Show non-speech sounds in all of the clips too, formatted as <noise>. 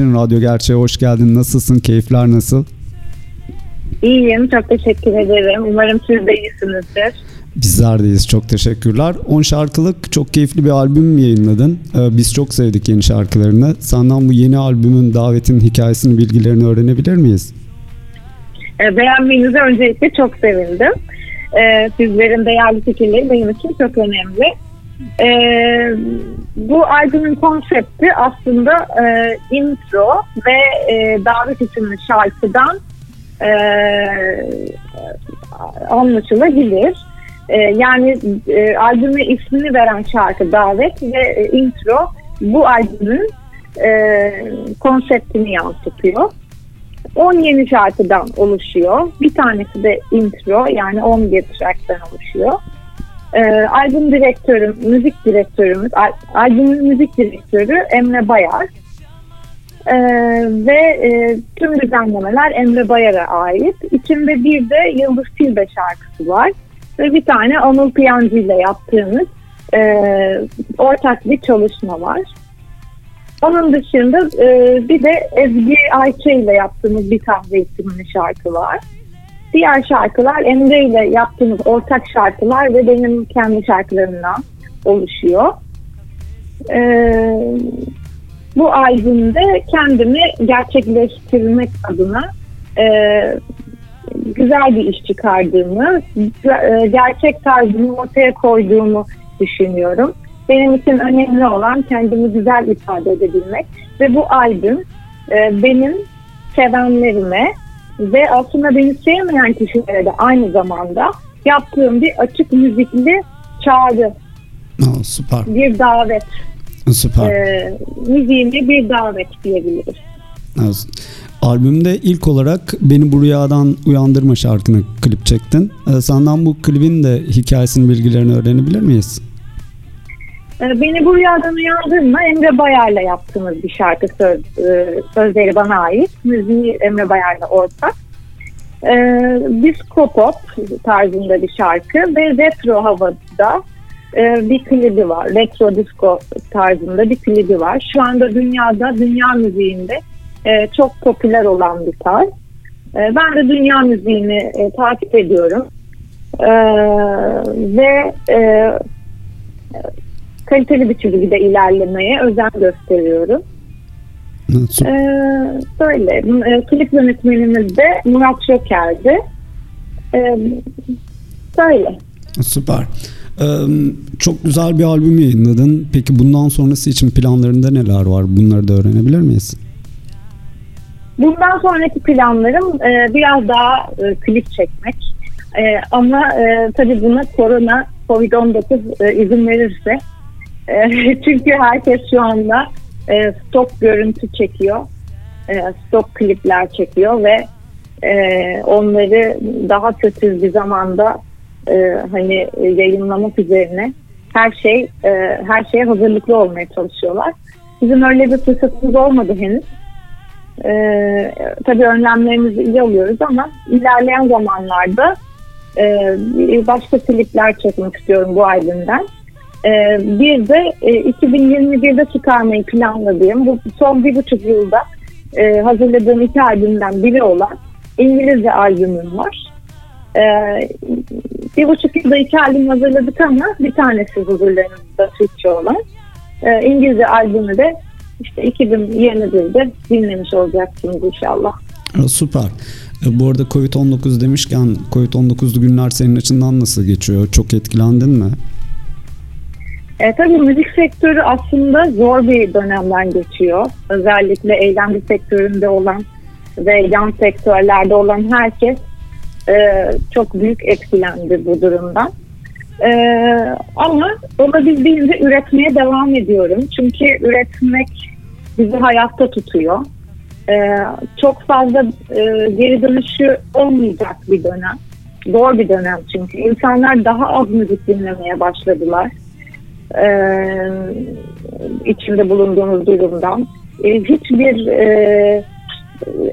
Gülçin, Radyo Gerçeğe hoş geldin. Nasılsın? Keyifler nasıl? İyiyim, çok teşekkür ederim. Umarım siz de iyisinizdir. Bizler deyiz. Çok teşekkürler. 10 şarkılık çok keyifli bir albüm yayınladın. Ee, biz çok sevdik yeni şarkılarını. Senden bu yeni albümün davetin hikayesini, bilgilerini öğrenebilir miyiz? E, beğenmenize öncelikle çok sevindim. E, sizlerin değerli fikirleri benim için çok önemli. E, bu albümün konsepti aslında e, intro ve e, davet isimli şarkıdan e, anlaşılabilir. E, yani e, albüme ismini veren şarkı davet ve e, intro bu albümün e, konseptini yansıtıyor. 10 yeni şarkıdan oluşuyor. Bir tanesi de intro yani 11 trackten oluşuyor. Ee, albüm direktörüm, müzik direktörümüz, al- albümün müzik direktörü Emre Bayar. Ee, ve e, tüm düzenlemeler Emre Bayar'a ait. İçinde bir de Yıldız Tilbe şarkısı var. Ve bir tane Anıl Piyancı ile yaptığımız e, ortak bir çalışma var. Onun dışında e, bir de Ezgi Ayça ile yaptığımız bir kahve isimli şarkı var. Diğer şarkılar Emre ile yaptığımız ortak şarkılar ve benim kendi şarkılarımdan oluşuyor. E, bu albümde kendimi gerçekleştirmek adına e, güzel bir iş çıkardığımı, e, gerçek tarzımı ortaya koyduğumu düşünüyorum. Benim için önemli olan kendimi güzel ifade edebilmek ve bu albüm e, benim sevenlerime ve aslında beni sevmeyen kişilere de aynı zamanda yaptığım bir açık müzikli çağrı, Aa, süper. bir davet, Süper. e, müziğimli bir davet diyebiliriz. Evet. Albümde ilk olarak Beni Bu Rüyadan Uyandırma şarkını klip çektin. Ee, senden bu klibin de hikayesini, bilgilerini öğrenebilir miyiz? E, Beni bu rüyadan uyandırma Emre Bayar'la yaptığımız bir şarkı söz, e, sözleri bana ait. Müziği Emre Bayar'la ortak. E, disco pop tarzında bir şarkı ve retro havada e, bir klibi var. Retro disco tarzında bir klibi var. Şu anda dünyada, dünya müziğinde e, çok popüler olan bir tarz. E, ben de dünya müziğini e, takip ediyorum. E, ve e, kaliteli bir çizgide ilerlemeye özen gösteriyorum. Süper. Ee, böyle. E, klip yönetmenimiz de Murat Şoker'di. Ee, böyle. Süper. Ee, çok güzel bir albüm yayınladın. Peki bundan sonrası için planlarında neler var? Bunları da öğrenebilir miyiz? Bundan sonraki planlarım e, biraz daha e, klip çekmek. E, ama e, tabii buna korona, Covid-19 e, izin verirse. E, <laughs> çünkü herkes şu anda e, stok görüntü çekiyor. E, stok klipler çekiyor ve onları daha kötü bir zamanda hani yayınlamak üzerine her şey her şeye hazırlıklı olmaya çalışıyorlar. Bizim öyle bir fırsatımız olmadı henüz. Ee, tabii önlemlerimizi iyi alıyoruz ama ilerleyen zamanlarda e, başka klipler çekmek istiyorum bu albümden. Ee, bir de e, 2021'de çıkarmayı planladığım bu son bir buçuk yılda e, hazırladığım iki albümden biri olan İngilizce albümüm var. Ee, bir buçuk yılda iki albüm hazırladık ama bir tanesi huzurlarımızda Türkçe olan. Ee, İngilizce albümü de işte 2021'de dinlemiş olacaksınız inşallah. Süper. E, bu arada Covid-19 demişken Covid-19'lu günler senin açından nasıl geçiyor? Çok etkilendin mi? E, tabii müzik sektörü aslında zor bir dönemden geçiyor. Özellikle eğlence sektöründe olan ve yan sektörlerde olan herkes e, çok büyük etkilendi bu durumdan. E, ama olabildiğince üretmeye devam ediyorum. Çünkü üretmek bizi hayatta tutuyor. E, çok fazla e, geri dönüşü olmayacak bir dönem. Zor bir dönem çünkü. insanlar daha az müzik dinlemeye başladılar. E, içinde bulunduğumuz durumdan. E, hiçbir e,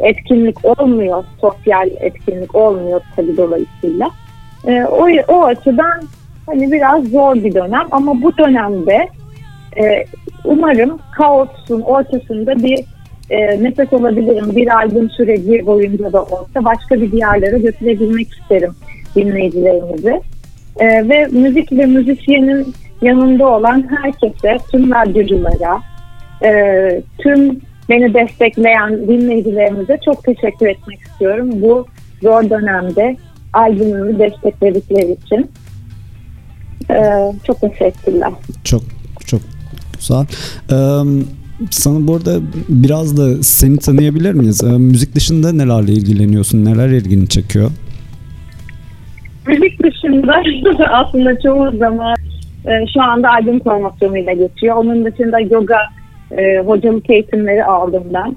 etkinlik olmuyor, sosyal etkinlik olmuyor tabii dolayısıyla. E, o, o açıdan hani biraz zor bir dönem ama bu dönemde e, umarım kaosun ortasında bir e, nefes olabilirim. Bir albüm süreci boyunca da olsa başka bir diyarlara götürebilmek isterim dinleyicilerimizi. E, ve müzik ve müzisyenin yanında olan herkese, tüm radyoculara, e, tüm beni destekleyen dinleyicilerimize çok teşekkür etmek istiyorum. Bu zor dönemde albümümü destekledikleri için. Ee, çok teşekkürler. Çok çok güzel. Ee, sana bu arada biraz da seni tanıyabilir miyiz? Ee, müzik dışında nelerle ilgileniyorsun? Neler ilgini çekiyor? Müzik dışında <laughs> aslında çoğu zaman e, şu anda albüm promosyonuyla geçiyor. Onun dışında yoga e, hocalık eğitimleri aldım ben.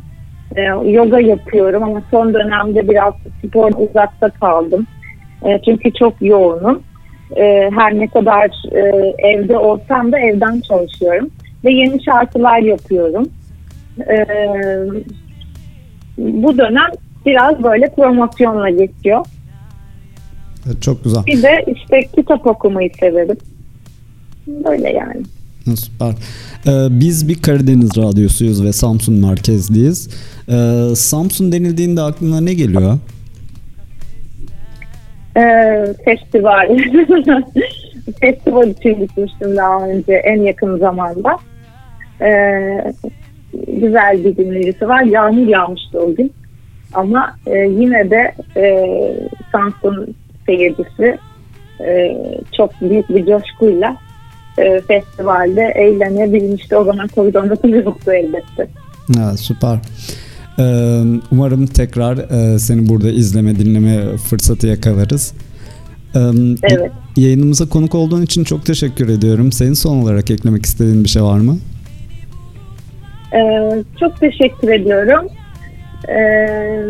E, yoga yapıyorum ama son dönemde biraz spor uzakta kaldım. E, çünkü çok yoğunum. E, her ne kadar e, evde olsam da evden çalışıyorum. Ve yeni şarkılar yapıyorum. E, bu dönem biraz böyle promosyonla geçiyor. Çok güzel. Bir de işte kitap okumayı severim. Böyle yani. Süper. Ee, biz bir Karadeniz radyosuyuz ve Samsun merkezliyiz. Ee, Samsun denildiğinde aklına ne geliyor? Ee, festival. <laughs> festival için gitmiştim daha önce en yakın zamanda. Ee, güzel bir dinleyicisi var. Yağmur yağmıştı o gün. Ama e, yine de e, Samsun seyircisi e, çok büyük bir coşkuyla e, festivalde eğlenebilmişti. O zaman Covid-19 yoktu elbette. Evet, süper. Ee, umarım tekrar e, seni burada izleme, dinleme fırsatı yakalarız. Ee, evet. Yayınımıza konuk olduğun için çok teşekkür ediyorum. Senin son olarak eklemek istediğin bir şey var mı? Ee, çok teşekkür ediyorum. Ee,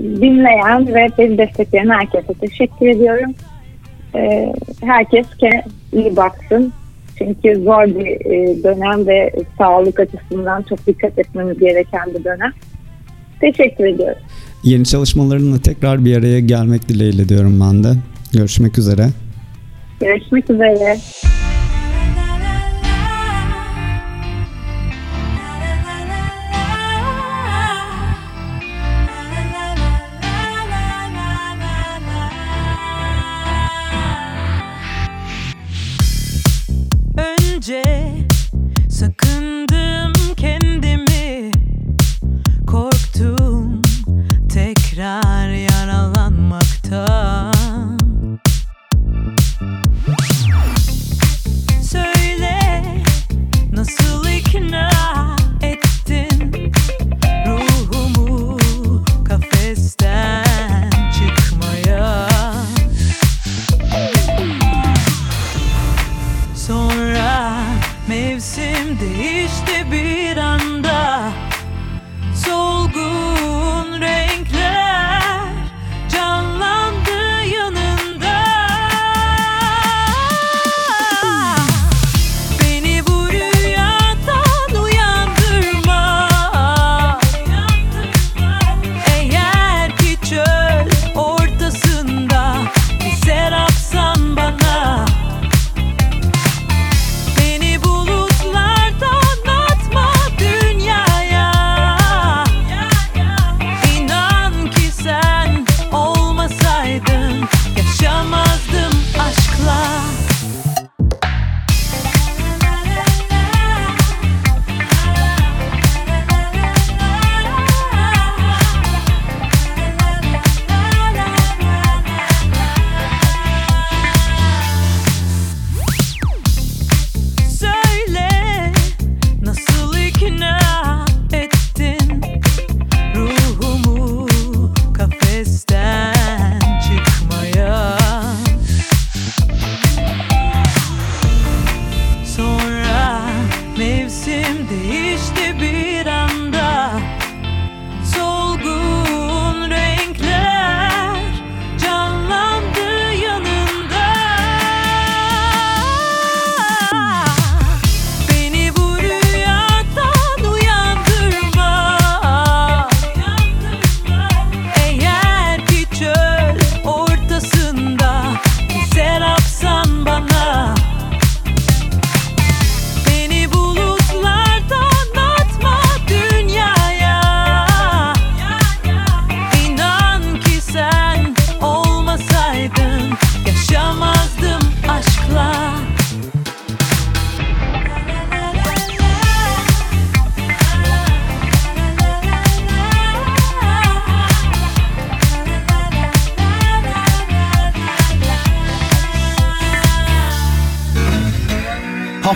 dinleyen ve beni destekleyen herkese teşekkür ediyorum. Ee, herkes iyi baksın. Çünkü zor bir e, dönem ve sağlık açısından çok dikkat etmemiz gereken bir dönem. Teşekkür ediyorum. Yeni çalışmalarınla tekrar bir araya gelmek dileğiyle diyorum ben de. Görüşmek üzere. Görüşmek üzere. Solgun renkler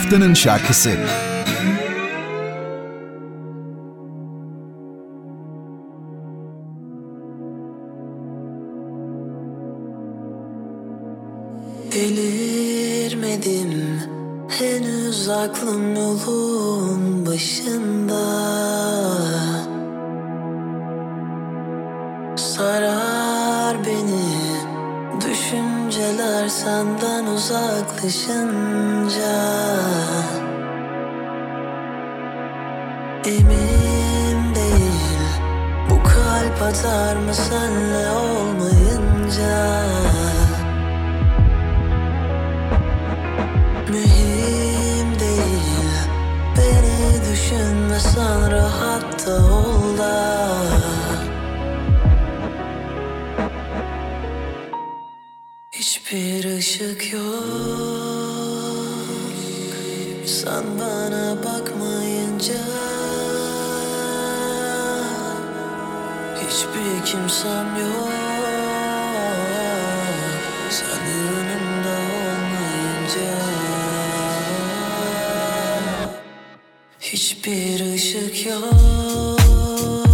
haftanın şarkısı. Delirmedim henüz aklım yolun başında senden uzaklaşınca Emin değil. Bu kalp atar mı senle olmayınca? Mühim değil. Beni düşünmesen rahat da ol Hiçbir ışık yok. Sen bana bakmayınca Hiçbir kimsem yok. Sen yanımda olmayınca Hiçbir ışık yok